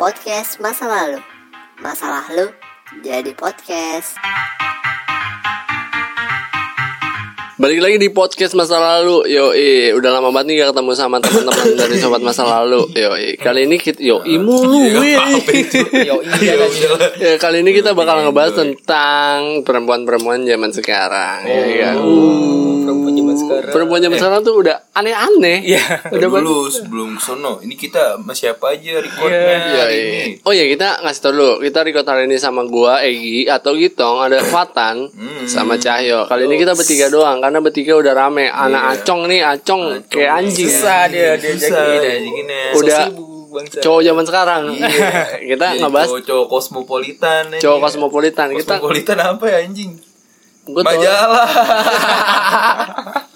podcast masa lalu. Masalah lu jadi podcast. Balik lagi di podcast masa lalu, yo udah lama banget nih gak ketemu sama teman-teman dari sobat masa lalu, yo Kali ini kita, yo mulu, Yo iya. ya kali ini kita bakal ngebahas tentang perempuan-perempuan zaman sekarang, ya kan? Perempuan zaman sekarang. Perempuan zaman sekarang tuh udah aneh-aneh, Iya. udah dulu sebelum sono ini kita sama siapa aja recordnya Iya, hari iya. ini? Oh ya kita ngasih tau dulu. Kita record hari ini sama gua Egi atau Gitong Ada Fatan Hmm. Sama Cahyo. Kali ini kita bertiga doang Karena bertiga udah rame. Anak Acong nih Acong kayak anjing. Susah dia dia jaginnya Udah bangsa. cowok zaman sekarang. Kita Iya, ngebahas cowok, cowok kosmopolitan cowok kosmopolitan. Kita kosmopolitan apa ya anjing Gua tau majalah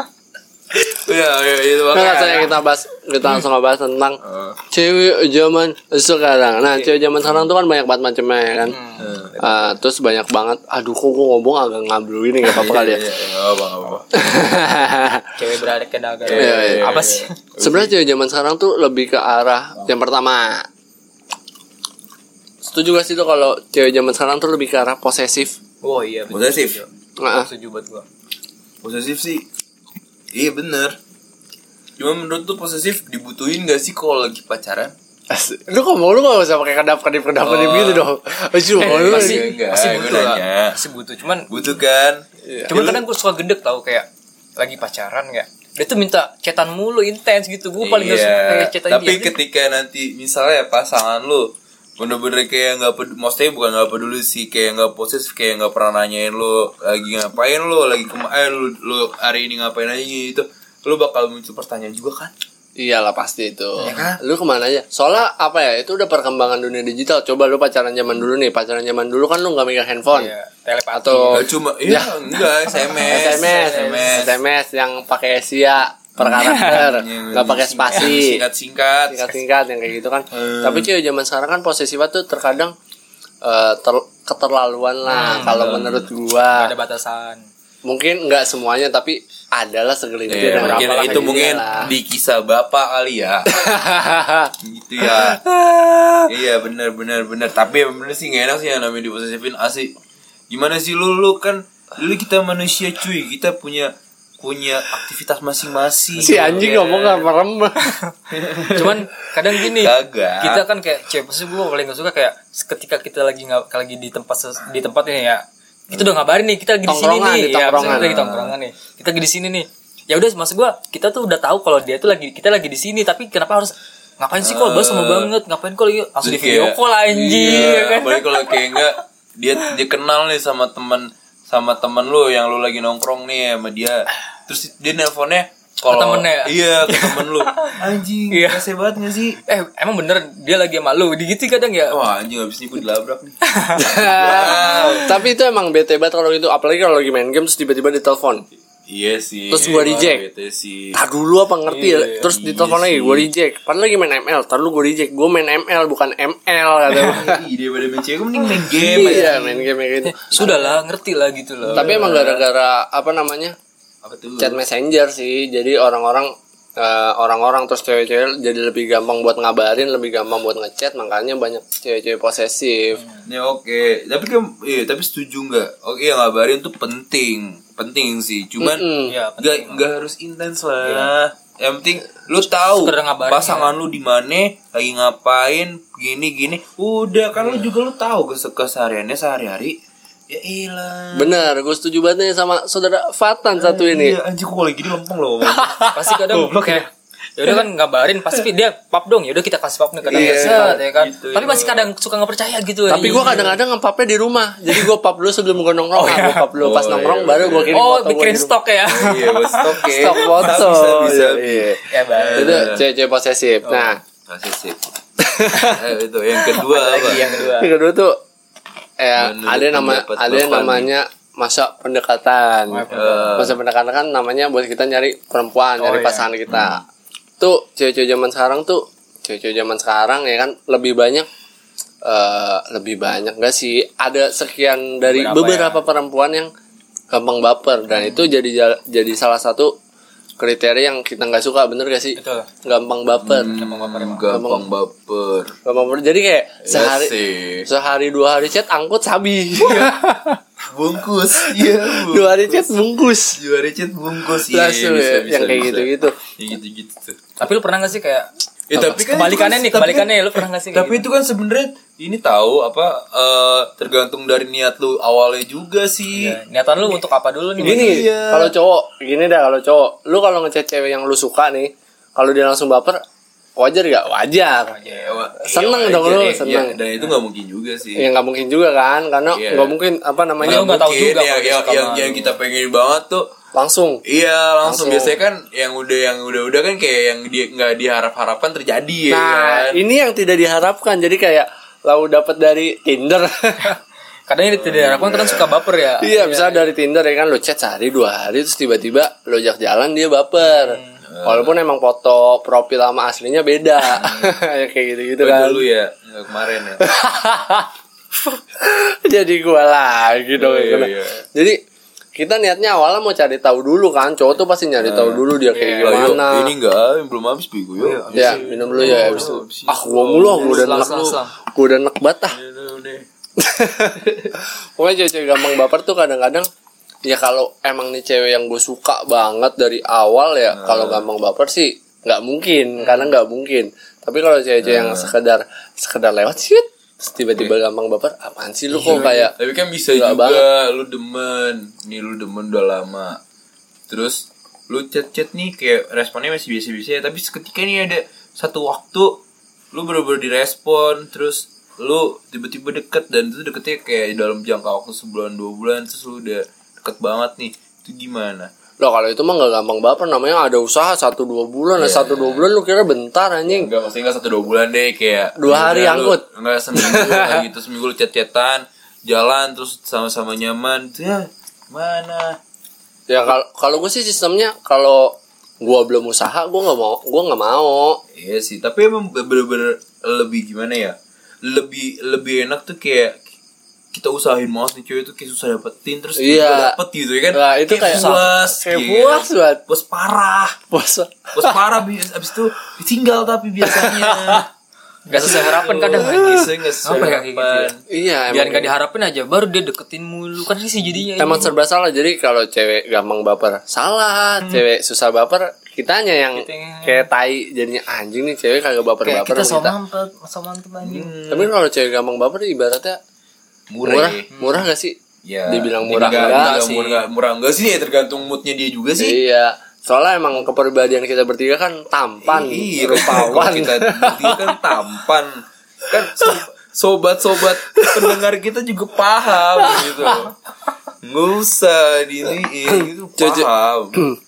ya ya itu Nggak, makanya saya kita bahas Kita langsung ngebahas tentang Eh, Cewek zaman sekarang Nah cewek zaman sekarang tuh kan banyak banget macamnya ya kan eh, Ah, Terus banyak banget Aduh kok gue ngomong agak ngablu ini Gak apa-apa kali ya iya, iya, nggak apa nggak apa Cewek berada ke dagang. Iya, iya. Apa sih? Sebenarnya cewek zaman sekarang tuh lebih ke arah yang pertama. Setuju gak sih tuh kalau cewek zaman sekarang tuh lebih ke arah posesif? Oh iya betul. posesif Nah, Setuju buat gua. posesif sih. Iya bener. Cuma menurut tuh posesif dibutuhin gak sih kalau lagi pacaran? Lu ngomong lu gak usah pakai kedap kedip kedap kedip Oh. gitu dong. Aduh, lu. Pasti enggak, pasti gue butuh lah. Pasti butuh. Cuman butuh kan? Cuman kadang gua suka gendek tau kayak lagi pacaran kayak dia tuh minta chatan mulu intens gitu. Gua paling gak suka kayak chatan Iya, tapi dia. ketika nanti misalnya pasangan lu bener-bener kayak nggak peduli, maksudnya bukan nggak peduli sih kayak nggak posesif kayak nggak pernah nanyain lu lagi ngapain lu lagi kemarin lu, lu hari ini ngapain aja gitu lu bakal muncul pertanyaan juga kan Iyalah pasti itu. Ya kan? Lu ke mana aja? Soalnya apa ya? Itu udah perkembangan dunia digital. Coba lu pacaran zaman dulu nih. Pacaran zaman dulu kan lu nggak megang handphone. Iya, telepati. Atau Nggak cuma iya enggak SMS SMS, SMS, yang pakai Asia per karakter, nggak pakai spasi. singkat-singkat singkat-singkat yang kayak gitu kan. Hmm. Tapi cewek zaman sekarang kan posesifnya tuh terkadang eh, ter- keterlaluan lah kalau menurut gua. Ada batasan. Mungkin nggak semuanya tapi adalah segelintir Iya, dan mungkin itu mungkin lah. di kisah bapak kali ya gitu ya iya bener bener bener tapi yang bener sih gak enak sih yang namanya diposesifin asli gimana sih lu lu kan dulu kita manusia cuy kita punya punya aktivitas masing-masing si anjing Ya. ngomong nggak merem. Cuman kadang gini, Kagak. kita kan kayak cewek pasti gue paling gak suka kayak ketika kita lagi nggak lagi di tempat di tempat ini ya, kita udah ngabarin nih kita lagi di sini nih, di ya misalnya lagi tongkrongan nih, kita lagi di sini nih, ya udah maksud gue kita tuh udah tahu kalau dia tuh lagi kita lagi di sini, tapi kenapa harus ngapain sih kok bahas sama banget, ngapain kok lagi langsung di video call anjing, iya, ya kan? apalagi kalau kayak enggak dia dia kenal nih sama teman sama temen lu yang lu lagi nongkrong nih sama dia terus dia nelponnya kalau temennya? iya ke temen lu anjing Iya. kasih banget gak sih Eh emang bener dia lagi sama lu, digituin kadang ya. Wah anjing abis ini gue dilabrak nih Tapi itu emang bete banget kalau itu apalagi kalau lagi main game terus tiba-tiba ditelepon. Iya sih Terus gua Wah, reject. bete sih Tak dulu apa ngerti ya? Iya, Terus iya ditelepon lagi, gue reject. Padahal lagi main ML, tar lu gue reject. Gue main ML bukan ML kata. Ih, daripada main cewek gue mending main game Iya, main game kayak gitu. Sudah lah, ngerti lah gitu loh. Tapi emang gara-gara apa namanya? Apa tuh? Chat messenger sih. Jadi orang-orang eh, orang-orang terus cewek-cewek jadi lebih gampang buat ngabarin, lebih gampang buat ngechat, makanya banyak cewek-cewek posesif. Ya oke Tapi kan Iya tapi setuju nggak Oke yang ngabarin tuh penting Penting sih Cuman Mm-mm. Iya, nggak penting. nggak harus intens lah. Yang penting lu tahu pasangan lu di mana lagi ngapain gini gini. Udah kan lu juga lu tahu kes kesehariannya sehari-hari ya ilah Bener, gue setuju banget nih sama saudara Fatan satu ini. Iya, anjing kok lagi gini lempeng loh pasti kadang kayak ya udah kan ngabarin pasti dia pap dong ya udah kita kasih pap nih kadang Iya, set, ya kan gitu, tapi iya. masih kadang suka nggak percaya gitu Tapi gue kadang-kadang ngepapnya di rumah. Jadi gue pap dulu sebelum gue nongkrong. Oh, Nah, iya. gue pap dulu pas Oh, nongkrong iya, baru gue kirim oh bikin stok ya iya buat stok ya Stok foto. bisa bisa Iya. ya baru Itu cewek-cewek posesif. Nah, kasih sip Eh, itu yang kedua apa yang kedua yang kedua tuh eh ada nama ada namanya masa pendekatan. Eh, Masa pendekatan kan namanya buat kita nyari perempuan, Oh, nyari iya. pasangan kita. Tuh cewek-cewek zaman sekarang tuh cewek-cewek zaman sekarang ya kan lebih banyak eh lebih banyak. Enggak sih ada sekian dari Beberapa beberapa, ya. perempuan yang gampang baper. Dan itu jadi jadi salah satu kriteria yang kita nggak suka bener gak sih? Betul. gampang baper. Gampang baper emang. gampang baper. Gampang baper. Jadi kayak Iya sehari sih. sehari dua hari chat angkut sabi. Bungkus. Iya Bu. dua hari chat bungkus. Juara chat bungkus. Iya langsung bisa, ya bisa, yang kayak bisa. gitu gitu yang gitu gitu tuh Tapi lu pernah gak sih kayak Ya, apa, tapi kan kebalikannya itu nih, kan- kebalikannya lu pernah gak sih kayak tapi itu kan sebenarnya ini tahu apa eh, tergantung dari niat lu awalnya juga sih gitu? Ya, niatan lu untuk apa dulu nih? gini Iya. kalau cowok gini dah kalau cowok lu kalau ngechat cewek yang lu suka nih kalau dia langsung baper wajar gak wajar Ya, wa- Seneng iya, dong iya, lu, iya, seneng. dan itu nggak mungkin juga sih ya nggak mungkin juga kan karena Iya. nggak mungkin apa namanya nggak tahu juga dia yang, yang, yang kita pengen banget tuh langsung Iya langsung. Langsung. biasanya kan yang udah yang udah-udah kan kayak yang dia nggak diharap-harapkan terjadi ya nah kan. ini yang tidak diharapkan jadi kayak lau dapat dari Tinder Kadang ini tidak diharapkan kadang suka baper ya. iya bisa dari Tinder ya kan lo chat sehari dua hari terus tiba-tiba lo jak jalan dia baper Hmm. walaupun emang foto profil sama aslinya beda ya kayak gitu gitu Oh, kan dulu ya nggak kemarin ya. jadi gua lagi dong Oh, iya, iya. jadi kita niatnya awalnya mau cari tahu dulu kan cowok tuh pasti nyari tahu dulu dia kayak yuk, gimana. ini enggak belum habis bego yuk. ya minum dulu ya habis itu. Ah gua mulu ah, gua udah enak gua udah enak ah. Ya udah, udah. pokoknya cewek-cewek gampang baper tuh kadang-kadang ya kalau emang nih cewek yang gue suka banget dari awal ya kalau gampang baper sih nggak mungkin karena nggak mungkin. Tapi kalau cewek-cewek yang sekedar sekedar lewat sih tiba-tiba gampang baper apaan sih lu kok kayak Tapi kan bisa juga lu demen. Nih lu demen udah lama. Terus lu chat-chat nih kayak responnya masih biasa-biasa ya, tapi seketika nih ada satu waktu lu bener-bener direspon. Terus lu tiba-tiba deket dan itu deketnya kayak dalam jangka waktu sebulan dua bulan. Terus lu udah deket banget nih. Itu gimana Loh kalau itu mah gak gampang baper namanya ada usaha satu dua bulan. Nah satu dua bulan lu kira bentar anjing. Enggak maksudnya enggak satu dua bulan deh kayak Dua hari udah lu- angkut. enggak seminggu gitu seminggu lu chat-chatan jalan terus sama-sama nyaman. Tuh ya mana? Ya kalau kalau gue sih sistemnya kalau gua belum usaha gua nggak mau gua nggak mau. Iya sih, tapi emang bener-bener lebih gimana ya? Lebih lebih enak tuh kayak kita usahain banget nih cewek tuh kayak susah dapetin terus Iya. dapet gitu ya kan? Nah, itu kayak- puas, kayak iya. puas banget. puas parah, puasa puas parah abis, abis itu ditinggal tapi biasanya. Gak sesuai harapan kadang anjing. Bisa nggak sesuai kayak gitu ya? harapan. iya Biar emang gak diharapin aja baru dia deketin mulu kan sih jadinya. Emang ini. serba salah jadi kalau cewek gampang baper salah, cewek susah baper kitanya yang Kitanya. kayak tai jadinya anjing nih cewek kagak kayak baper-baper kita sama so kita. mampet, so mantep anjing. Tapi kalau cewek gampang baper ibaratnya Murah. murah, murah gak sih? Ya, Dibilang murah enggak, enggak enggak, sih. murah, murah enggak sih ya tergantung moodnya dia juga sih. Iya. Soalnya emang kepribadian kita bertiga kan tampan, Iya, rupawan. Kalau kita kan tampan. Kan so- sobat-sobat pendengar kita juga paham gitu. Nggak usah diniin itu paham.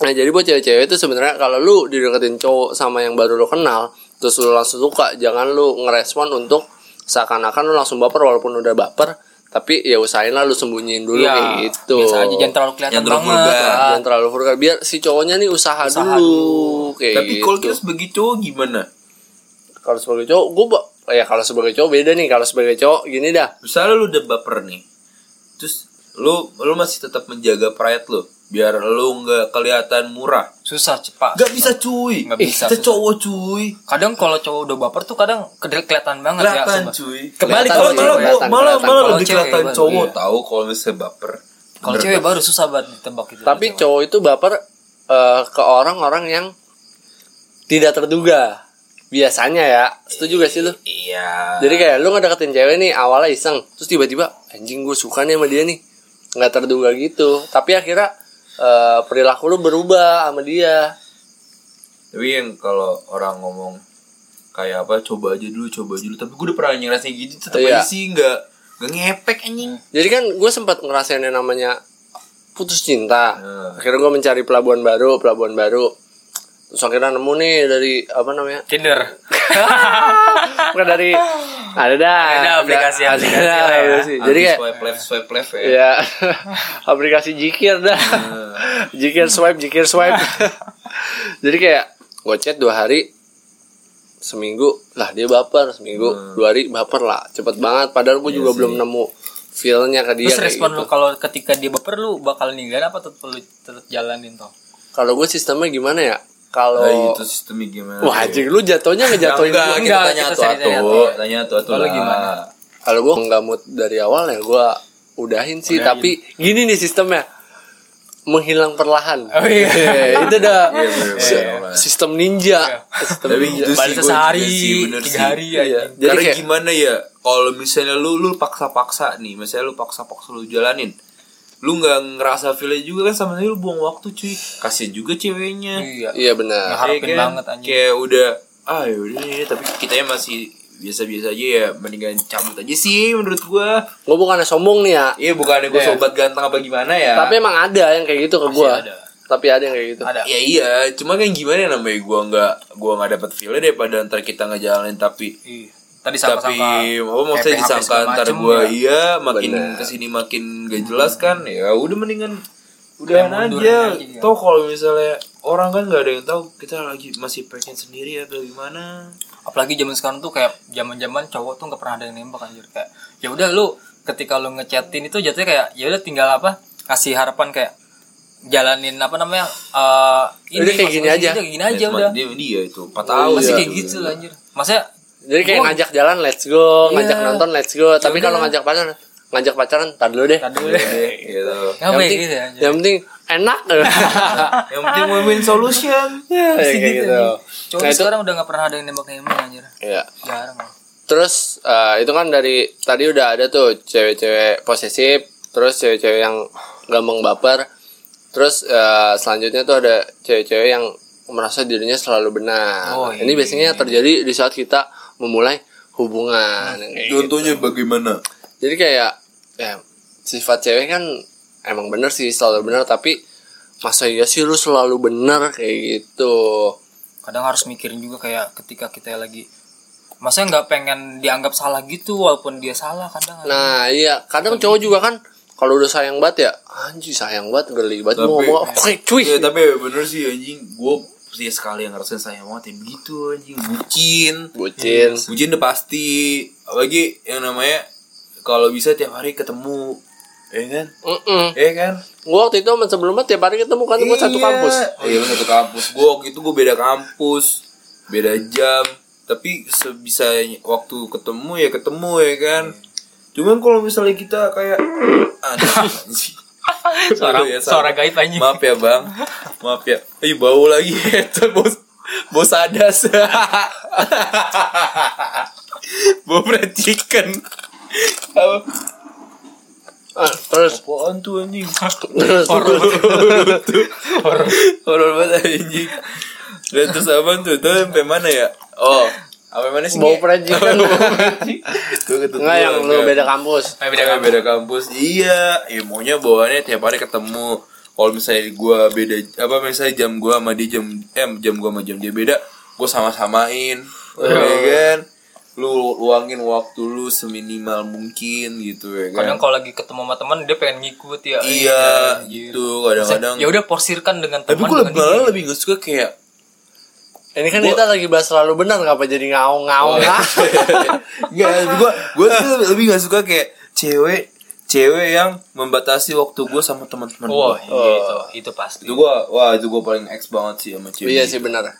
Nah jadi buat cewek-cewek itu sebenarnya kalau lu dideketin cowok sama yang baru lu kenal, terus lu langsung suka, jangan lu ngerespon untuk seakan-akan lu langsung baper walaupun udah baper, tapi ya usahain lah lu sembunyiin dulu Iya, kayak gitu. Biasa aja jangan terlalu kelihatan Jangan terlalu banget. vulgar. Ah. Jangan terlalu vulgar biar si cowoknya nih usaha, dulu, kayak Tapi gitu. kalau kita sebagai cowok gimana? Kalau sebagai cowok, gue ya kalau sebagai cowok beda nih. Kalau sebagai cowok gini dah. Misalnya lu udah baper nih. Terus lu lu masih tetap menjaga pride lu biar lu nggak kelihatan murah. Susah cepat. Gak bisa cuy. Nggak bisa, Kita susah. cowok cuy. Kadang kalau cowok udah baper tuh kadang kedel- kelihatan banget ya. Kelihatan sumpah. cuy. Kebalik Kelihatan kalau malah kelihatan, malah kelihatan. malah lebih kelihatan cowok iya. tahu kalau misalnya baper. Kalau cewek baru susah banget ditebak gitu. Tapi Cewek. cowok itu baper eh, ke orang-orang yang tidak terduga. Biasanya ya. Setuju gak sih lu? Iya. Jadi kayak lu ngedeketin cewek nih awalnya iseng, terus tiba-tiba anjing gue suka nih sama dia nih. Nggak terduga gitu. Tapi akhirnya eh, perilaku lu berubah sama dia. Tapi yang kalau orang ngomong kayak apa coba aja dulu coba aja dulu tapi gue udah pernah ngerasain gitu tetap Iya. aja sih nggak nggak ngepek anjing Jadi kan gue sempat ngerasain yang namanya putus cinta. Hmm. Akhirnya gue mencari pelabuhan baru, pelabuhan baru. Terus akhirnya nemu nih dari apa namanya? Tinder. Bukan dari ada dah. Ada aplikasi- ada, aplikasi ada lah ya. aplikasi. Jadi Anti kayak swipe left swipe left ya ya aplikasi jikir dah. jikir swipe, jikir swipe. Jadi kayak gue chat dua hari seminggu lah dia baper seminggu dua hari baper lah cepet banget padahal gue juga belum nemu feelnya ke dia Terus respon gitu. lu kalau ketika dia baper lu bakal ninggalin apa tetep lu tetep jalanin toh? kalau gue sistemnya gimana ya kalau Nah, itu sistemnya gimana? wah anjing lu jatuhnya ngejatuhin enggak, gua. kita Enggak, tanya tuh atuh, tanya tuh atuh Kalau lah. gimana? kalau gue nggak mood dari awal ya gue udahin sih tapi gini nih sistemnya menghilang perlahan Oh, iya. itu dah Iya, bener, Si- bener. sistem ninja sistem Tapi ninja. sih, gua sehari, juga sih, bener tiga hari ya. Iya. Jadi Karena kayak- gimana ya kalau misalnya lu lu paksa-paksa nih, misalnya lu paksa-paksa lu jalanin. Lu nggak ngerasa feel juga kan sama lu buang waktu cuy. Kasian juga ceweknya. Iya. iya benar Ngeharapin Iya kan? banget, anjing. Kayak udah ah ya udah nih, tapi kitanya masih biasa-biasa aja ya mendingan cabut aja sih menurut gua. gue bukannya sombong nih ya Iya bukannya gua Iya. sobat ganteng apa gimana ya. tapi emang ada yang kayak gitu ke gue ada. tapi ada yang kayak gitu Ada. ya iya, cuma kan gimana namanya gua nggak gua nggak dapet feel daripada ntar kita ngejalanin tapi Iya. Tadi tapi sangka-sangka apa maksudnya disangka segala ntar macem, gua ya. iya makin Bener. ke sini makin gak jelas kan ya udah mendingan udahan mundur aja aja, ya. toh kalau misalnya orang kan nggak ada yang tahu kita lagi masih pengen sendiri atau gimana apalagi zaman sekarang tuh kayak zaman-zaman cowok tuh nggak pernah ada yang nembak anjir kayak ya udah lu ketika lu ngechatin itu jatuhnya kayak ya udah tinggal apa kasih harapan kayak jalanin apa namanya eh ini Udah kayak gini aja. udah kayak gini aja Ya, udah dia, dia itu 4 Oh, tahun masih iya. kayak gitu lah anjir maksudnya jadi kayak Gua- ngajak jalan let's go. Ngajak Iya. nonton let's go. Tapi udah. kalau ngajak pacaran ngajak pacaran tar dulu deh. Dulu deh. Gitu. Yang ya penting, gitu ya yang penting enak. Yang penting win-win solution. Ya, Pasti kayak gitu, anjing. cowok Nah, itu sekarang udah nggak pernah ada yang nembak-nembak anjir. Ya jarang terus eh, itu kan dari tadi udah ada tuh cewek-cewek posesif terus cewek-cewek yang gampang baper. Terus eh, selanjutnya tuh ada cewek-cewek yang merasa dirinya selalu benar. Oh, ini iya. biasanya terjadi di saat kita memulai hubungan. Gitu. contohnya bagaimana? Jadi kayak ya sifat cewek kan emang bener sih selalu benar tapi masa iya sih lu selalu benar kayak gitu. Kadang harus mikirin juga kayak ketika kita lagi masa nggak pengen dianggap salah gitu walaupun dia salah kadang nah iya kadang cowok juga kan kalau udah sayang banget ya anjing sayang banget geli banget mau Tapi- ngomong oke cuy. Ya tapi bener sih anjing gue sih sekali yang ngerasain sayang banget ya begitu anjing. Bucin. Bucin. Bucin udah pasti. Apalagi yang namanya kalau bisa tiap hari ketemu. Ya kan? Mm-mm. ya kan? Gua waktu itu sama sebelumnya tiap hari ketemu kan gua satu Iya. kampus. Oh iya lu satu kampus. Gue waktu itu gue beda kampus beda jam. Tapi sebisa waktu ketemu ya ketemu ya kan? Cuman kalau misalnya kita kayak aduh anjing. Suara ya, suara gaib anjing. Maaf ya bang. Maaf ya. Ih bau lagi. Itu bos Bos adas Bau fried chicken. Apa? Ah, terus. Apaan tuh anjing? Terus. Horor banget. Anjing. Dan terus apaan tuh Tuh sampai mana ya? Oh Apa mana sih bau Tuh ketemu enggak yang lu beda kampus Eh, beda kampus. beda kampus. Iya, ya maunya bawaannya tiap hari ketemu. Kalau misalnya gua beda apa misalnya jam gua sama dia jam eh jam gua sama jam dia beda, gua sama-samain. Ya kan? Lu luangin waktu lu seminimal mungkin gitu ya kan. kadang kalau lagi ketemu sama teman dia pengen ngikut ya iya, gitu kadang-kadang. ya udah porsirkan dengan Tapi teman gua lebih, dengan malah dia. lebih gak suka kayak ini kan kita lagi bahas selalu benar ngapa jadi ngaung-ngaung ah? Enggak, gua gua tuh lebih gak suka kayak cewek cewek yang membatasi waktu gua sama teman-teman wah gua. iya, itu itu pasti Itu gua wah itu gua paling X banget sih sama cewek. iya sih benar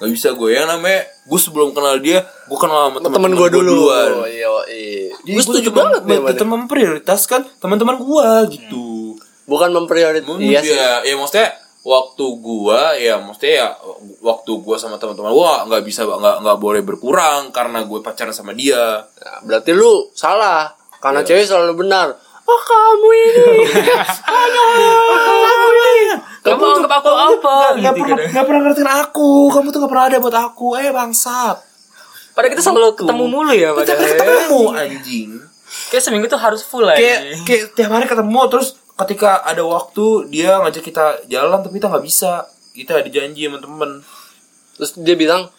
Gak bisa gue yang namanya gue sebelum kenal dia gue kenal sama temen teman-teman gua gua dulu duluan. oh, iya iya Jadi gue gua setuju banget dia. memprioritaskan teman-teman gua gitu. bukan memprioritas Hmm, iya sih ya, ya maksudnya waktu gua ya maksudnya ya waktu gua sama teman-teman gua nggak bisa nggak nggak boleh berkurang karena gue pacaran sama dia. Nah, berarti lu salah karena cewek selalu benar. Oh kamu ini. Kamu anggap aku apa? Nggak gitu pernah nggak pernah ngertiin aku, kamu tuh nggak pernah ada buat aku, eh bangsat. padahal kita selalu ketemu mulu ya Kita padahal. ketemu anjing. kayak seminggu tuh harus full aja kayak kayak tiap hari ketemu terus ketika ada waktu dia ngajak kita jalan tapi kita nggak bisa. Kita ada janji sama temen. Terus dia bilang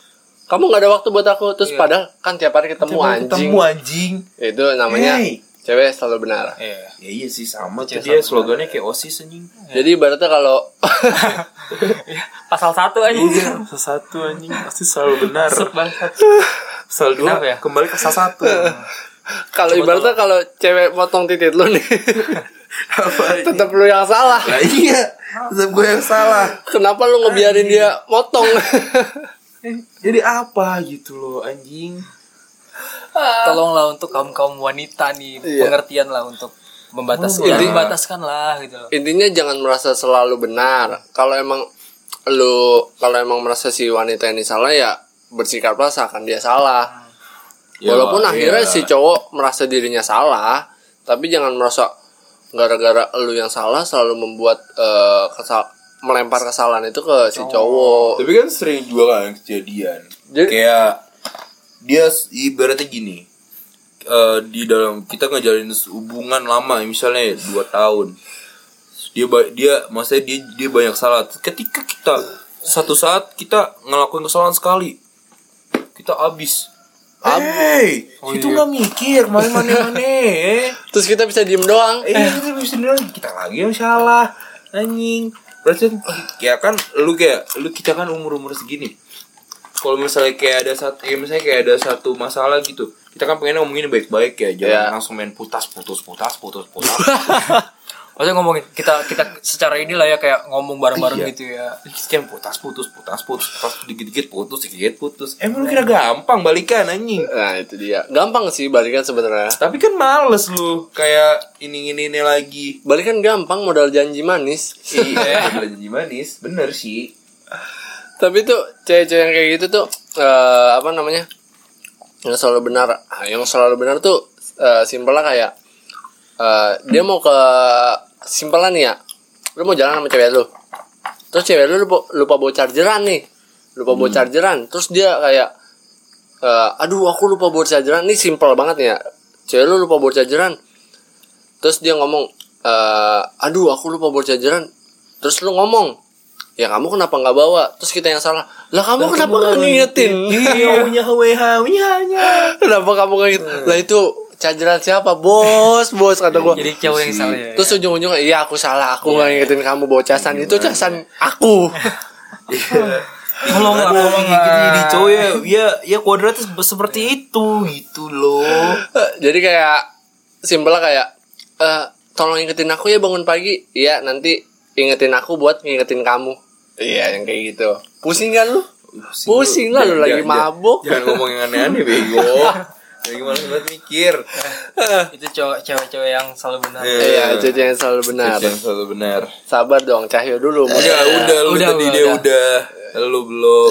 kamu nggak ada waktu buat aku. Terus padahal kan tiap hari ketemu Tiap hari anjing. ketemu anjing. Itu namanya Hey. cewek selalu benar. Iya. ya iya sih sama. Cewek dia slogannya kayak osis anjing. Jadi ibaratnya kalau pasal satu aja iya satu anjing. Pasti selalu benar. Pasal dua Kenapa ya? kembali ke salah satu. Kalau ibaratnya kalau cewek potong titik lu nih Apa? tetap lu yang salah Lah iya, tetap gue yang salah. kenapa lu ngebiarin dia motong Jadi apa gitu loh anjing? tolonglah untuk kaum kaum wanita nih Iya. pengertian lah untuk membatasi Oh, ya, membataskan lah gitu loh. intinya jangan merasa selalu benar kalau emang lu kalau emang merasa si wanita ini salah ya bersikaplah seakan dia salah Ya, walaupun akhirnya iya. si cowok merasa dirinya salah tapi jangan merasa gara-gara lu yang salah selalu membuat eh, kesal melempar kesalahan itu ke si cowok Tapi kan sering juga kan kejadian. Jadi- Kayak dia ibaratnya gini. eh, di dalam kita ngejalin hubungan lama misalnya dua tahun dia dia maksudnya dia dia banyak salah ketika kita satu saat kita ngelakuin kesalahan sekali kita abis Hey, itu nggak mikir mana mana mana terus kita bisa diem doang. Eh, kita bisa bilang kita lagi yang salah anjing. Berarti ya kan lu kayak lu kita kan umur umur segini. Kalau misalnya kayak ada satu ya misalnya kayak ada satu masalah gitu kita kan pengen ngomongin baik-baik ya. Jangan Iya. langsung main putas putus putas putus putus Maksudnya ngomongin kita kita secara inilah ya kayak ngomong bareng-bareng Iya. gitu ya. putas putus putas putus putus dikit dikit putus dikit putus. Emang lu kira gampang balikan anjing? Nah itu dia. Gampang sih balikan sebenarnya. Tapi kan males lu kayak ini ini ini lagi. Balikan gampang modal janji manis. Iya janji manis. Bener sih. Tapi tuh cewek-cewek yang kayak gitu tuh eh, apa namanya? Yang selalu benar. Yang selalu benar tuh eh, simpelnya kayak eh, dia mau ke simpelan nih ya. Lu mau jalan sama cewek lu. Terus cewek lu lupa, lupa bawa chargeran nih. Lupa bawa chargeran terus dia kayak eh, aduh aku lupa bawa chargeran ini simpel banget nih ya. Cewek lu lupa bawa chargeran terus dia ngomong eh, aduh aku lupa bawa chargeran terus lu ngomong ya kamu kenapa nggak bawa? Terus kita yang salah lah kamu kenapa nggak ngingetin? Iya kenapa kamu ngingetin lah itu chargeran siapa? Bos bos kata gua. Jadi cowok yang salah ya. terus ujung-ujungnya iya aku salah. Aku nggak ngingetin kamu bawa casan. Itu casan aku. Tolong lah, gitu lah. jadi cowok ya ya ya kuadratnya se- seperti itu gitu loh. Jadi kayak simpelnya kayak eh tolong ingetin aku ya bangun pagi. Iya nanti ingetin aku buat ngingetin kamu. Iya yang kayak gitu. Pusing kan lu? Pusing lah lu. Jangan- lagi jangan- mabuk. Jangan ngomong yang aneh-aneh bego ya gimana banget mikir Itu cowok cewek-cewek yang selalu benar. Iya. iya cewek yang selalu benar yang selalu benar sabar dong Cahyo dulu udah udah lu Udah, tadi udah, dia udah. lu belum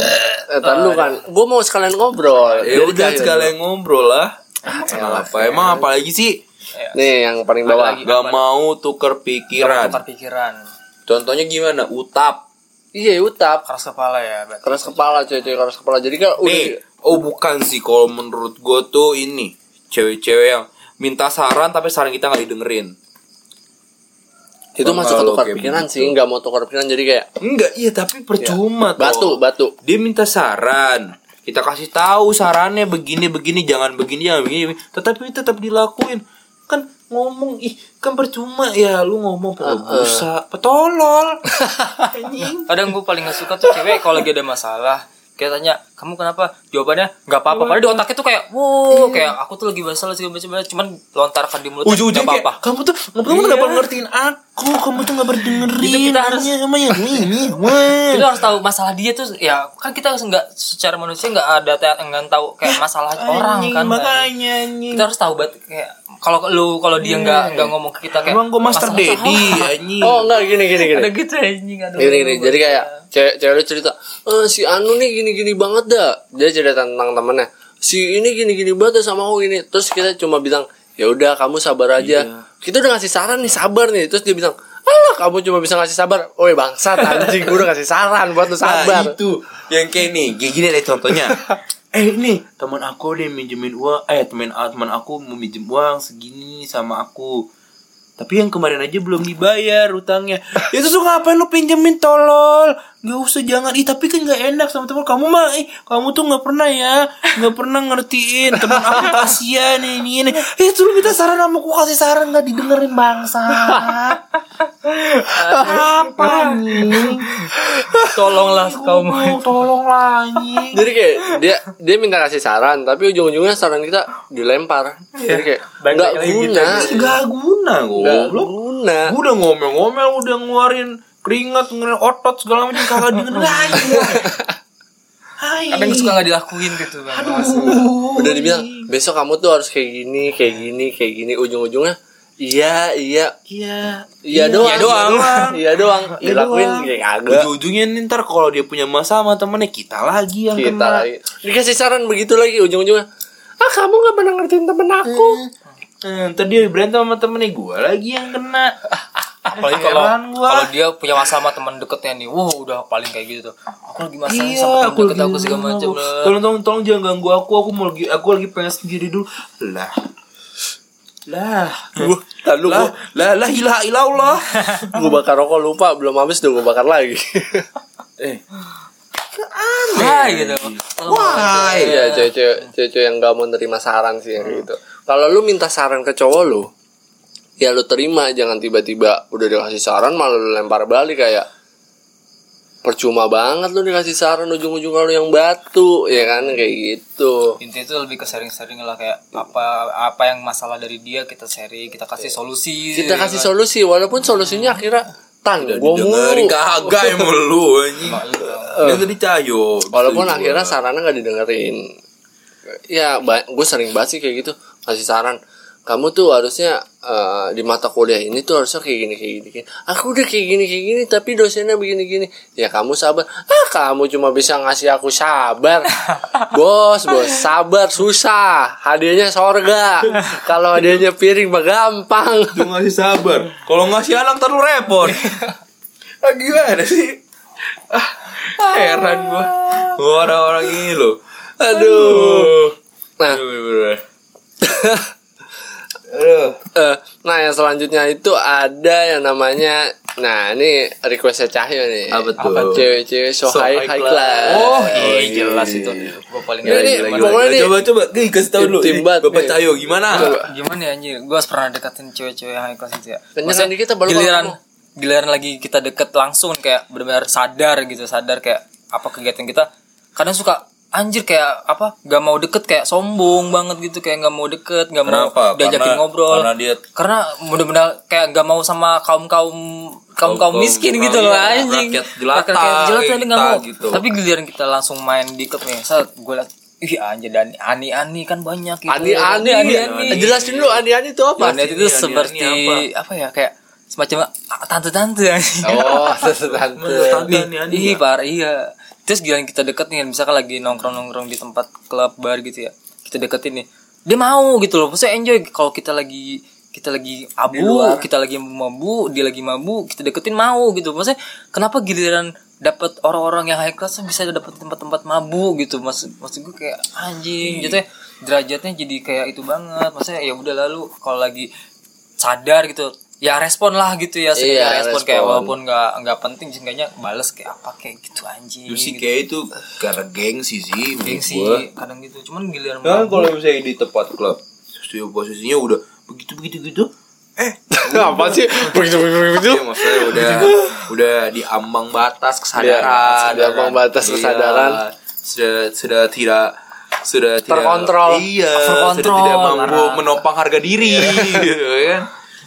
Eh, ntar lu kan, gue mau sekalian ngobrol. ya Jadi udah sekalian ngobrol lah elah, apa emang apa lagi sih. Nih yang paling bawah. lagi. Gak mau tuker pikiran Tukar pikiran. contohnya gimana utap Iya utap. Keras kepala ya, berarti. Keras kepala cewek-cewek keras kepala. Jadi kan udah Nih, oh bukan sih kalau menurut gue tuh ini cewek-cewek yang minta saran tapi saran kita nggak didengerin. itu masuk ke tukar pikiran begitu. sih, nggak mau tukar pikiran jadi kayak Enggak, iya tapi percuma toh. batu batu. Dia minta saran. Kita kasih tahu sarannya begini begini jangan begini jangan begini. Tetapi tetap dilakuin. Kan ngomong ih kan percuma ya lu ngomong pakai busa petolol. Anjing Kadang gue paling gak suka tuh cewek kalau lagi ada masalah. Kayak tanya kamu kenapa? Jawabannya nggak apa-apa. Padahal di otaknya tuh kayak wow kayak aku tuh lagi masalah segala macam cuman lontarkan di mulut. Ujung-ujung nggak apa-apa. Kamu tuh kamu tuh nggak ngertiin aku? Kamu tuh nggak berdengerin Itu kita harus- Hanya sama yang ini kita harus tahu masalah dia tuh ya kan kita harus nggak secara manusia nggak ada nggak tahu kayak masalah orang Anjing, kan. makanya kita harus tahu banget kayak kalau lu kalau dia nggak nggak ngomong ke kita kayak emang gue master daddy anjing Oh enggak gini gini gini. ada gitu anjing aduh Gini gini. Jadi kayak cewek cewek lu cerita, eh si Anu nih gini gini banget dah. Dia cerita tentang temennya. Si ini gini gini banget dah sama aku gini. Terus kita cuma bilang, ya udah kamu sabar aja. Kita udah ngasih saran nih sabar nih. Terus dia bilang, alah kamu cuma bisa ngasih sabar. Oi bangsat anjing, gue udah ngasih saran buat lu sabar. Nah, itu yang kayak nih, gini deh contohnya. eh ini teman aku deh minjemin uang, eh teman teman aku mau minjem uang segini sama aku. Tapi yang kemarin aja belum dibayar utangnya. Ya terus lu ngapain lu pinjemin tolol? Gak usah jangan. Ih tapi kan gak enak sama teman kamu mah. Eh, kamu tuh nggak pernah ya, nggak pernah ngertiin teman aku kasihan ini ini. Eh tuh lu minta saran sama aku kasih saran nggak didengerin bangsa. Apa nih? tolonglah kamu Tolong, tolong lah anjing. Jadi kayak dia dia minta kasih saran, tapi ujung-ujungnya saran kita dilempar. Jadi kayak nggak lagi gitu guna. Gak guna Nggak goblok. guna Gua udah ngomel-ngomel udah ngeluarin keringat ngeluarin otot segala macam kagak denger lagi Hai. kadang suka nggak dilakuin gitu bang udah dibilang besok kamu tuh harus kayak gini kayak gini kayak gini ujung-ujungnya iya iya Iya. iya doang iya doang. iya doang Iya dilakuin doang. kayak kagak Ujung-ujungnya nih ntar kalau dia punya masalah sama temennya kita lagi yang kita kena. lagi dikasih saran begitu lagi ujung-ujungnya ah kamu nggak pernah ngertiin temen aku Eh, ntar dia berantem sama temennya gue lagi yang kena. Apalagi kalau kalau dia punya masalah sama teman deketnya nih wah udah paling kayak gitu tuh. Aku lagi masalah Iya, sama aku teman deket aku segala macam Tolong, tolong, tolong jangan ganggu aku. Aku mau lagi, aku lagi pengen sendiri dulu. Lah, lah, Gua, lalu lah, lah, lah, ilah, ilah Allah. gue bakar rokok lupa. Belum habis udah gue bakar lagi. Eh, Wah gitu. Wah, Iya, cewek-cewek yang gak mau nerima saran sih yang kayak gitu. Kalau lu minta saran ke cowok lu, ya lu terima, jangan tiba-tiba udah dikasih saran malah lu lempar balik kayak percuma banget lu dikasih saran ujung-ujung lu yang batu, ya kan kayak gitu. intinya itu lebih ke sharing-sharing lah kayak apa apa yang masalah dari dia kita sharing kita kasih solusi Kita ya kasih kan? solusi walaupun solusinya akhirnya tan udah gua didengerin mulu. kagak emang lu anjing. Dia tadi cayo. Walaupun akhirnya sarannya nggak didengerin. Ya, gue sering banget sih kayak gitu kasih saran. Kamu tuh harusnya eh, di mata kuliah ini tuh harusnya kayak gini kayak gini. kayak gini. Aku udah kayak gini kayak gini tapi dosennya begini gini. Ya kamu sabar. Ah kamu cuma bisa ngasih aku sabar. bos bos sabar susah. Hadiahnya sorga. Kalau hadiahnya piring mah gampang. Lu ngasih sabar. Kalau ngasih anak terlalu repot. ah, gimana sih? Ah, heran gua. Orang-orang ini loh. Aduh. Nah, Aduh. Eh, nah yang selanjutnya itu ada yang namanya nah ini requestnya Cahyo nih Apa tuh? cewek-cewek so, So high, high high class. class oh Oh, iya jelas iya. itu gue paling ini- gimana. pokoknya nih- coba coba Gih, kasih tahu dulu Bapak nih. Cahyo gimana? gimana ya anjir gue pernah deketin cewek-cewek yang high class itu ya Maksudnya dikit, baru giliran giliran lagi kita deket langsung kayak benar-benar sadar gitu sadar kayak apa kegiatan kita kadang suka anjir kayak apa gak mau deket kayak sombong banget gitu kayak gak mau deket gak mau Kenapa? diajakin Karena- ngobrol karena dia- karena benar-benar kayak gak mau sama kaum kaum kaum kaum Kaum-kaum miskin orang gitu loh iya, anjing rakyat jelata rakyat jelata dia gak mau gitu. tapi giliran kita langsung main deket nih saat gue liat Ih anjir dan ani-ani kan banyak gitu. ani ani ani-ani. jelasin dulu ani ani itu apa Ani itu seperti apa? apa? ya kayak semacam ah, tante-tante anjing. oh tante Tante Nih, ani-ani ih parah iya. Terus giliran kita deket nih, misalkan lagi nongkrong-nongkrong di tempat klub bar gitu ya. Kita deketin nih. Dia mau gitu loh. Maksudnya enjoy kalau kita lagi kita lagi abu, kita lagi mabu, dia lagi mabu, kita deketin mau gitu. Maksudnya kenapa giliran dapat orang-orang yang high class bisa dapat tempat-tempat mabu gitu. Maksud maksud gue kayak anjing gitu ya. Derajatnya jadi kayak itu banget. Maksudnya ya udah lalu kalau lagi sadar gitu ya respon lah gitu ya Iya, sekedar respon, kayak respon. walaupun nggak nggak penting seenggaknya bales kayak apa kayak gitu anjing Itu sih gitu. kayak itu karena gengsi sih menurut gengsi gua. kadang gitu cuman giliran Kan kalau misalnya di tempat klub, posisi posisinya udah begitu begitu gitu. Eh, apa sih begitu begitu begitu Iya, maksudnya udah udah di ambang batas Iya, kesadaran, di ambang batas Iya, kesadaran. sudah sudah tidak sudah tidak Terkontrol. iya Terkontrol, sudah tidak mampu menopang harga diri gitu kan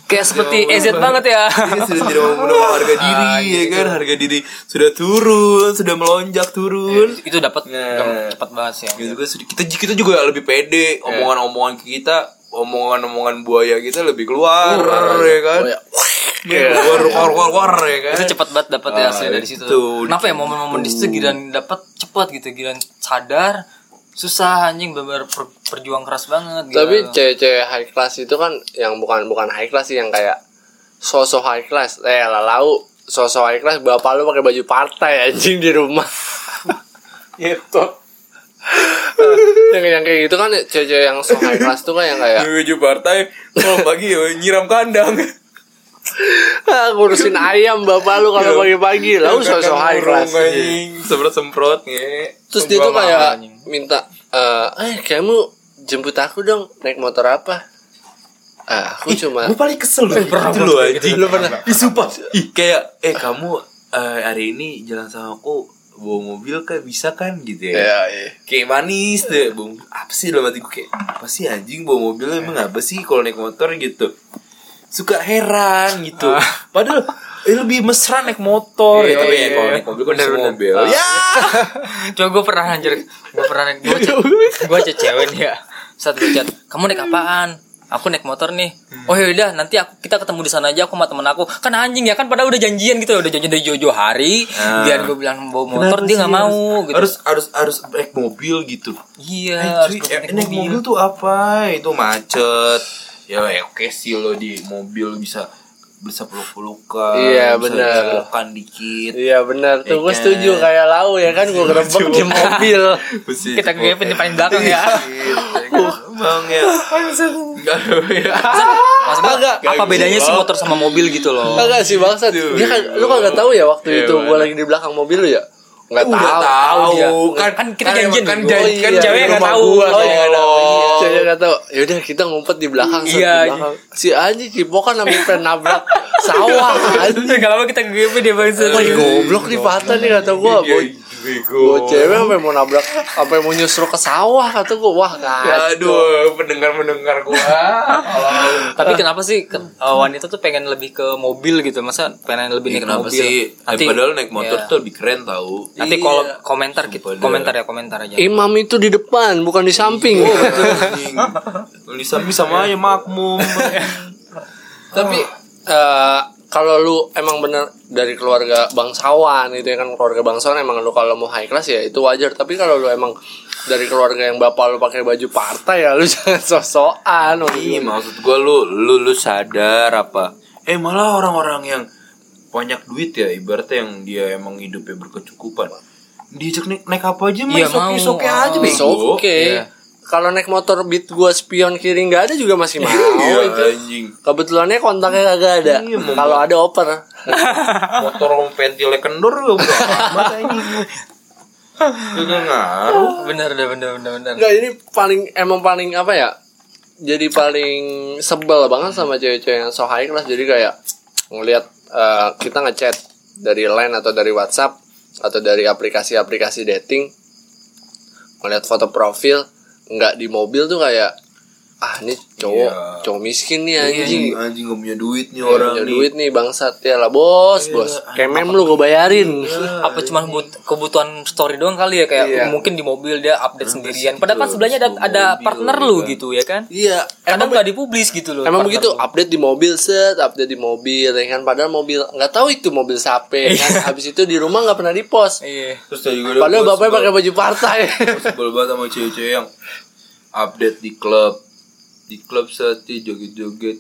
kayak seperti EZ banget. ya. Iya, sudah tidak menopang harga diri ya kan? Harga diri sudah turun sudah melonjak turun. Itu dapat Nah. cepat banget sih. Gitu sedikit- kita kita juga lebih pede. Omongan-omongan kita omongan-omongan buaya kita lebih keluar ya kan? Oh, ya. Iya, keluar keluar keluar, keluar ya kan? Itu cepat banget dapat ya Ah, hasil dari situ. itu, kenapa ya momen-momen di situ giliran dapat cepat gitu giliran sadar susah anjing bener per, perjuang keras banget gitu. tapi cewek-cewek high class itu kan yang bukan bukan high class sih yang kayak sosok high class. Eh lalau sosok high class bapak lu pakai baju partai anjing di rumah. Gitu. Yang yang kayak gitu kan cewek-cewek yang so high class tuh kan yang kayak baju partai kalau pagi ya, nyiram kandang ngurusin ayam bapak lu kalau pagi-pagi. Lalu sosok high class semprot semprot nge. Terus dia tuh kayak minta eh eh kamu jemput aku dong naik motor apa? Ah aku cuma gue paling kesel loh pernah, gitu pernah, anjing. lu pernah. Ih, sumpah. Ih kayak eh kamu eh, hari ini jalan sama aku bawa mobil kan bisa kan? Gitu ya. Ya, iya. kayak manis deh bung apa sih dalam hati gue kayak apa sih anjing bawa mobil? Emang apa sih kalau naik motor? Gitu suka heran gitu. Padahal eh, lebih mesra naik motor ya tapi ya kalau naik mobil kan Bener, bener. mobil. Ya. Coba gue pernah anjir. Gue pernah naik Gue gue aja cewek nih ya. Saat gue chat Kamu naik apaan? Aku naik motor nih. Oh yaudah nanti aku kita ketemu di sana aja Aku sama temen aku. Kan anjing ya kan Padahal udah janjian gitu Udah janjian dari jauh-jauh hari. Ah. Biar gue bilang bawa motor Kenapa Dia sih gak mau gitu. Harus harus harus naik mobil gitu. Iya Eh, harus cuy, eh, naik mobil tuh apa? Itu macet ya ya oke sih lo di mobil bisa bisa peluk-pelukan Iya, bisa bener. pelukan dikit Iya benar tuh gue Iya. setuju kayak lau ya kan gue gerebek di mobil. Kita gepin di paling belakang ya Bang ya. Enggak ya. Maksudnya Agak. apa bedanya sih motor sama mobil gitu loh Kagak sih bangsat. Dia kan lu kagak tahu ya waktu Iya, itu gue lagi di belakang mobil lu ya? Enggak Udah tahu. tahu dia. kan Kan kita janjian kan dulu. janji kan Oh, iya. Cewek nggak rumah tahu. gua, Oh, iya, nggak tahu. tolong. Saya nggak tahu. Yaudah kita ngumpet di belakang. Iya, di belakang. Si Aji cipokan sampai pengen nabrak sawah. Anjing. Gak lama kita gepin dia bangsa Wah goblok nih patah nih kata gue. Iya, Gue bego. cewek sampai mau nabrak, sampai mau nyusruk ke sawah kata gue. Wah Ya, kacau. aduh, pendengar-pendengar gua. Tapi kenapa sih ke- uh, wanita tuh pengen lebih ke mobil gitu? Masa pengen lebih naik Iya, kenapa mobil? sih? Nanti, Eh, padahal naik motor Iya. tuh lebih keren tau. Nanti Iya. kalau komentar gitu, komentar ya komentar aja. Imam itu di depan, bukan di samping. Anjing. Di samping sama aja makmum. Tapi eh, kalau lu emang bener dari keluarga bangsawan itu ya kan keluarga bangsawan emang lu kalau mau high class ya itu wajar. Tapi kalau lu emang dari keluarga yang bapak lu pakai baju partai ya lu jangan sosokan. Iya maksud gua lu lu lu sadar apa? Eh malah orang-orang yang banyak duit ya ibaratnya yang dia emang hidupnya berkecukupan. Diajak naik, naik apa aja mah Iya, isoke mau. isoke aja Oh, bego. Oke. Iya. Kalau naik motor beat gua spion kiri nggak ada juga masih mau Iya itu. anjing. Kebetulannya kontaknya kagak ada. Iya, Kalau ada oper. Motor pentilnya udah amat anjing. Gak ngaruh. Bener deh, bener bener bener. Enggak ini paling emang paling apa ya? Jadi paling sebel banget sama cewek-cewek yang so high class. Jadi kayak ngelihat eh, kita ngechat dari line atau dari WhatsApp atau dari aplikasi-aplikasi dating ngelihat foto profil nggak di mobil tuh kayak ah ini cowok Iya. cowok miskin nih Anjing, anjing anjing gak punya duit nih Orang punya nih. duit nih bangsat ya lah bos bos kemem lu gue bayarin Apa cuma but- kebutuhan story doang kali ya kayak Iya. mungkin di mobil dia update sendirian. Padahal kan sebelahnya ada ada partner lu gitu ya kan? iya Kadang nggak dipublis gitu loh. Emang begitu lu. update di mobil set, update di mobil ya kan padahal mobil nggak tahu itu mobil siapa ya kan. Habis itu di rumah nggak pernah dipost. Iya. Terus Padahal bapaknya pakai baju partai. sebel banget sama cewek-cewek yang update di klub di klub dia joget-joget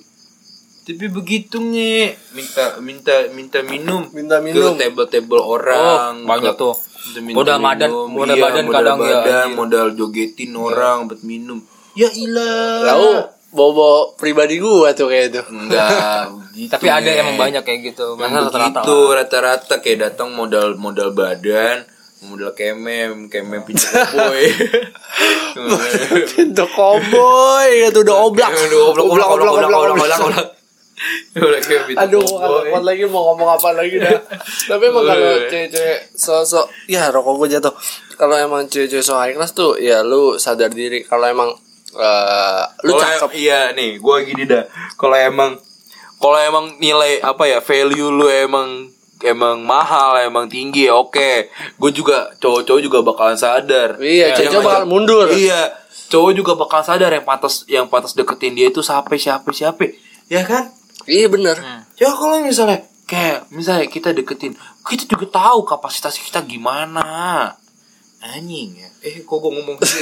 tapi begitu nge minta minta minta minum Minta minum. ke table-table orang Oh, banyak tuh. minta- minta Modal minum. modal Iya, badan modal kadang ya, badan, anjir. modal jogetin orang buat minum ya ilah Lalu bobo pribadi gua tuh kayak itu. enggak gitu, Tapi ada Nge. emang banyak kayak gitu. Yang Masa rata-rata. begitu rata-rata kayak datang modal modal badan modal kemem kemem pinjam boy Pintu cowboy gitu udah oblak. Aduh, oblak, oblak, oblak, oblak, oblak, oblak, Aduh, kuat lagi mau ngomong apa lagi dah. Tapi emang kalau cewek-cewek sosok ya rokok gua jatuh. Kalau emang cewek-cewek so high class tuh ya lu sadar diri kalau emang eh, lu Kalau cakep iya nih, gua gini dah. Kalau emang kalau emang nilai apa ya value lu emang emang mahal, emang tinggi ya oke. Gue juga cowok-cowok juga bakalan sadar. Iya, Yang cowok-cowok bakal mundur. Iya, cowok juga bakal sadar yang pantas yang pantas deketin dia itu siapa siapa siapa. Ya kan? Iya bener. Ya kalau misalnya kayak misalnya kita deketin, kita juga tahu kapasitas kita gimana. Anjing ya. Eh kok gue ngomong gitu?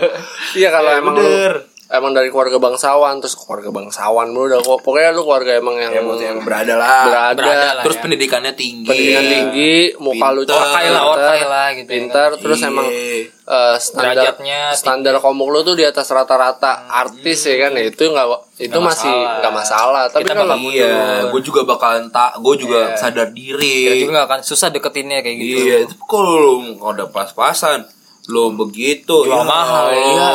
Iya kalau Ya, emang bener. lu emang dari keluarga bangsawan terus keluarga bangsawan lu udah kok pokoknya lu keluarga emang yang ya emang berada lah. berada, Berada lah. Terus ya. pendidikannya tinggi. pendidikan tinggi muka lu. Orkai lah, orkai lah gitu ya pintar terus Iya. emang eh, standar Derajatnya standar komuk lu tuh di atas rata-rata artis ya kan ya itu nggak itu Nggak masih nggak masalah tapi Kita kalau bakal Iya, gue juga bakalan tak, gue juga sadar Kita diri. juga gak akan susah deketinnya kayak gitu. Iya, tapi kalau lu ada pas-pasan, lo begitu, Jual mahal, iya.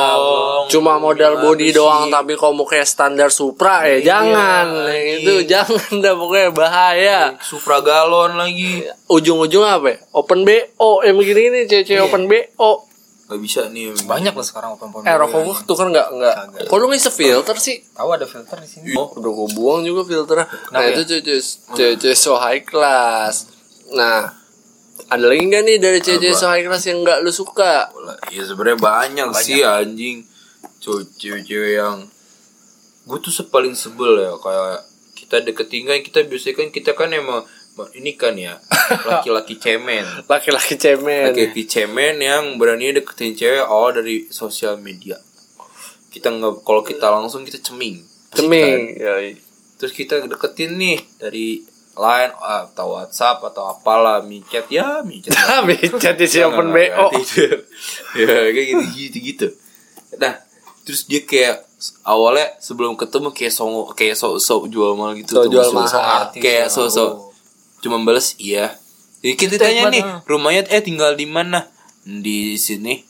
Cuma modal body doang tapi komuknya standar Supra ya jangan itu jangan dah pokoknya bahaya Supra galon lagi. ujung-ujungnya apa ya? Open BO yang begini ini cewek-cewek open BO nggak bisa nih banyak loh sekarang open phone Eh rokok gua tuh kan nggak nggak. Kok lu ngisi filter sih? tahu ada filter di sini Oh, udah gue buang juga filternya. Nah, Kenapa itu cewek cewek so high class. Nah, ada lagi nggak nih dari cewek so high class yang nggak lu suka? ya sebenarnya banyak, sih anjing Cewek- cewek-cewek yang gue tuh paling sebel ya kayak kita deketin kan kita biasanya kan kita kan emang ini kan ya laki-laki cemen. Laki-laki cemen. laki-laki cemen yang berani deketin cewek awal dari sosial media. Kita nggak kalau kita langsung kita ceming. Ceming. Ya, terus kita deketin nih dari line atau WhatsApp atau apalah micet ya micet. Tapi jadi si open BO. ya kayak gitu gitu gitu. Nah terus dia kayak awalnya sebelum ketemu kayak song kayak sok sok jual mahal gitu tuh, jual mahal. kayak sok sok cuma balas iya. Jadi kita tanya nih rumahnya eh tinggal di mana? Di sini.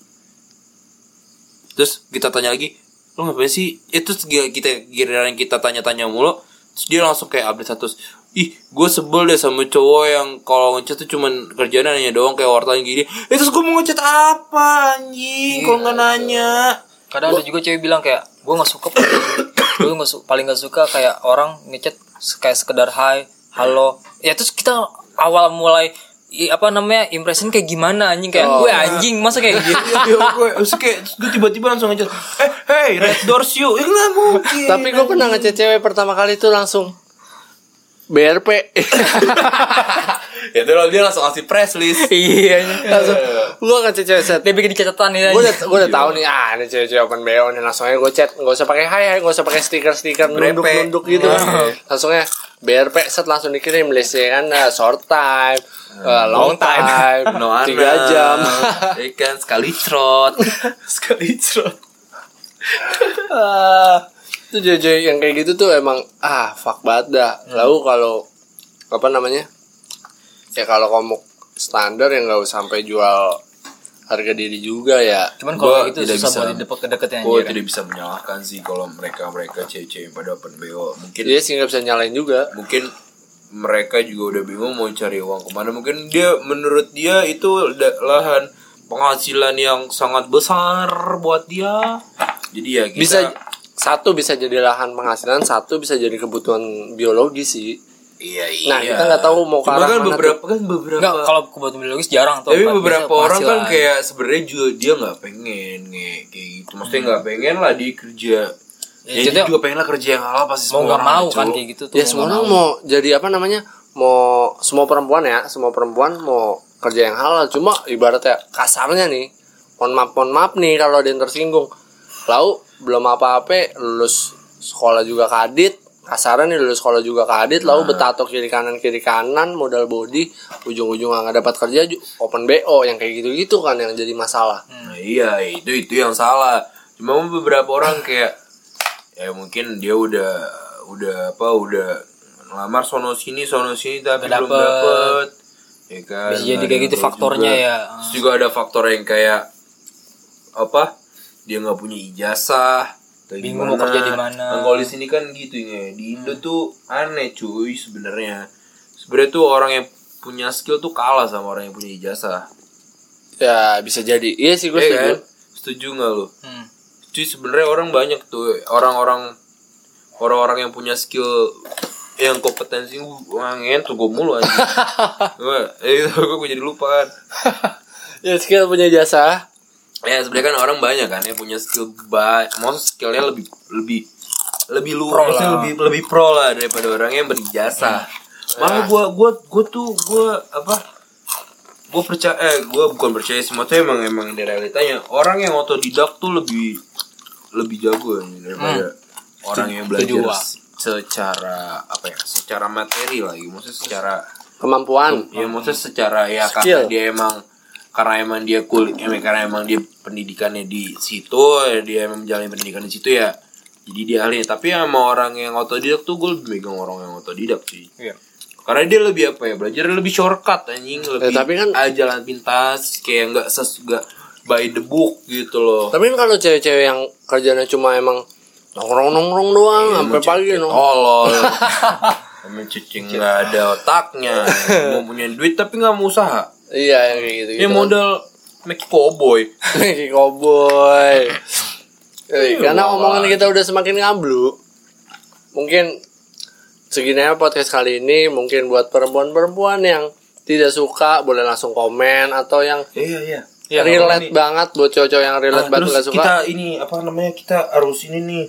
Terus kita tanya lagi lo ngapain sih? Itu kita giliran kita tanya-tanya mulu terus dia langsung kayak update status. Ih gue sebel deh sama cowok yang kalau ngechat tuh cuman kerjaan nanya doang kayak wartawan gini. Eh terus gue mau ngechat apa anjing? Kalau nggak nanya kadang ada juga cewek bilang kayak gue nggak suka gue nggak su- paling nggak suka kayak orang ngechat kayak sekedar hai halo. Ya terus kita awal mulai i- apa namanya impression kayak gimana anjing? Kayak gue anjing masa kayak gitu? Iya, gue terus kayak gue tiba-tiba langsung ngechat eh hey red doors you. Eh nggak mungkin. Tapi gue pernah ngechat cewek pertama kali tuh langsung BRP. ya tuh dia langsung ngasih press list. Iya. Langsung gue ngechat cewek set. dia bikin catatan ya Gue udah gue udah tahu nih ah ini cewek-cewek open BO nih. Langsung aja gue chat nggak usah pakai hai hai nggak usah pakai stiker stiker nunduk nunduk gitu. langsungnya BRP set langsung dikirim listnya kan? Eh, short time eh, long time. no anak tiga jam. Ikan sekali trot. Sekali trot. Ah, itu cewek yang kayak gitu tuh emang ah fuck banget dah. Lalu kalau apa namanya ya kalau kamu standar yang nggak usah sampai jual harga diri juga ya. Cuman kalau gitu tidak susah bisa. buat didepet kedeketin gue tidak bisa menyalahkan sih kalau mereka mereka cewek-cewek pada open bo mungkin dia sih nggak bisa nyalain juga. mungkin mereka juga udah bingung mau cari uang ke mana. Mungkin dia menurut dia itu lahan penghasilan yang sangat besar buat dia. Jadi ya kita bisa satu bisa jadi lahan penghasilan satu bisa jadi kebutuhan biologis sih iya iya. Nah, kita nggak tahu mau ke arah kan mana beberapa kan beberapa Enggak, kalau kebutuhan biologis jarang tuh. tapi beberapa orang kan kayak sebenarnya juga dia nggak pengen nge- kayak gitu. Maksudnya nggak pengen lah dia kerja. Ya, dia contohnya- juga pengen lah kerja yang halal pasti mau semua nggak orang mau kan kayak gitu tuh. ya semua nggak orang mau. jadi apa namanya mau semua perempuan ya semua perempuan mau kerja yang halal. Cuma ibaratnya kasarnya nih mohon maaf mohon maaf nih kalau ada yang tersinggung. Lalu belum apa-apa lulus sekolah juga kadit kasarnya nih lulus sekolah juga kadit lalu betato kiri kanan kiri kanan modal body ujung-ujung nggak dapat kerja open bo yang kayak gitu-gitu kan yang jadi masalah Nah, iya itu itu yang salah cuma beberapa orang kayak ya mungkin dia udah udah apa udah ngelamar sono sini sono sini tapi Nggak belum dapet. ya kan Bisa jadi Nggak kayak gitu faktornya juga. ya. Terus juga ada faktor yang kayak apa dia nggak punya ijazah atau Bingung mau gimana. kerja di mana. Nah, kalau di sini kan gitu ya di Indo tuh aneh cuy sebenarnya sebenarnya tuh orang yang punya skill tuh kalah sama orang yang punya ijazah ya bisa jadi iya sih gue Iya setuju kan? Setuju nggak lu? Hmm. Cuy sebenarnya orang banyak tuh orang-orang orang-orang yang punya skill yang kompetensi wah ngentu gue mulu aja. gue eh, itu gue jadi lupa kan. ya skill punya jasa Ya sebenarnya kan orang banyak kan yang punya skill baik, maksud skillnya lebih lebih lebih luas, lebih lebih pro lah daripada orang yang berijazah. Malah gue gue gue tuh gue apa? Gue percaya, eh gue bukan percaya sih, maksudnya emang emang ini realitanya. Orang yang otodidak tuh lebih lebih jago ya, daripada orang yang belajar secara apa ya, secara materi lagi, maksudnya secara kemampuan. Ya maksudnya secara ya Skill. karena dia emang karena emang dia kulit emang karena emang dia pendidikannya di situ ya dia emang menjalani pendidikan di situ ya jadi dia ahli tapi sama orang yang otodidak tuh gue lebih megang orang yang otodidak sih. Iya. karena dia lebih apa ya belajar lebih shortcut anjing lebih tapi kan- ah, jalan pintas kayak nggak ses nggak by the book gitu loh. Tapi kan kalau cewek-cewek yang kerjanya cuma emang nongkrong-nongkrong doang sampai pagi no. tolol. Emang cicing nggak ada otaknya mau punya duit tapi nggak mau usaha Iya yang kayak gitu. ya modal Make cowboy. Lagi cowboy. Eh, karena omongan kita udah semakin ngablu. Mungkin segini aja podcast kali ini mungkin buat perempuan-perempuan yang tidak suka boleh langsung komen atau yang Iya iya. Iya, relate banget buat cowok-cowok yang relate Ah, banget terus nggak suka. kita ini apa namanya kita harus ini nih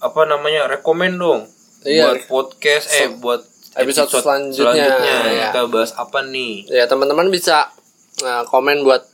apa namanya rekomend dong Iya. buat podcast eh buat episode selanjutnya. Iya. kita bahas apa nih Ya teman-teman bisa uh, komen buat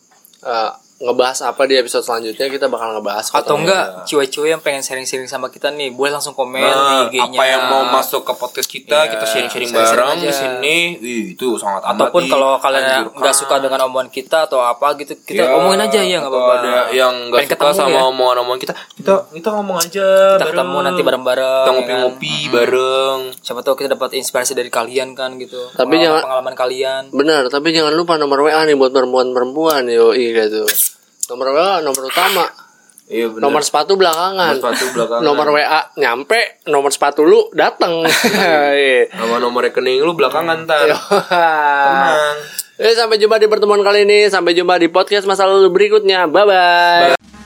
uh, ngebahas apa di episode selanjutnya kita bakal ngebahas atau enggak cewek-cewek yang pengen sharing-sharing sama kita nih boleh langsung komen Nah, di IG-nya. apa yang mau masuk ke podcast kita Iya, kita sharing-sharing bareng di sini. Wih, itu sangat amat ataupun kalau kalian nggak suka dengan omongan kita atau apa gitu kita Ya, omongin aja ya nggak apa-apa. ada yang nggak suka ketemu sama ya. omongan-omongan kita kita kita ngomong aja kita bareng. ketemu nanti bareng-bareng kita ya kan? ngopi-ngopi bareng. Siapa tahu kita dapat inspirasi dari kalian kan gitu. Tapi pengalaman, jangan- pengalaman kalian. Benar, tapi jangan lupa nomor WA nih buat perempuan-perempuan yo iya gitu. Nomor WA nomor utama. iya benar Nomor sepatu belakangan. Nomor sepatu belakangan. Nomor WA nyampe, nomor sepatu lu dateng. Iya. sama nomor rekening lu belakangan ntar Tenang. Eh sampai jumpa di pertemuan kali ini. Sampai jumpa di podcast masa lalu berikutnya. Bye bye.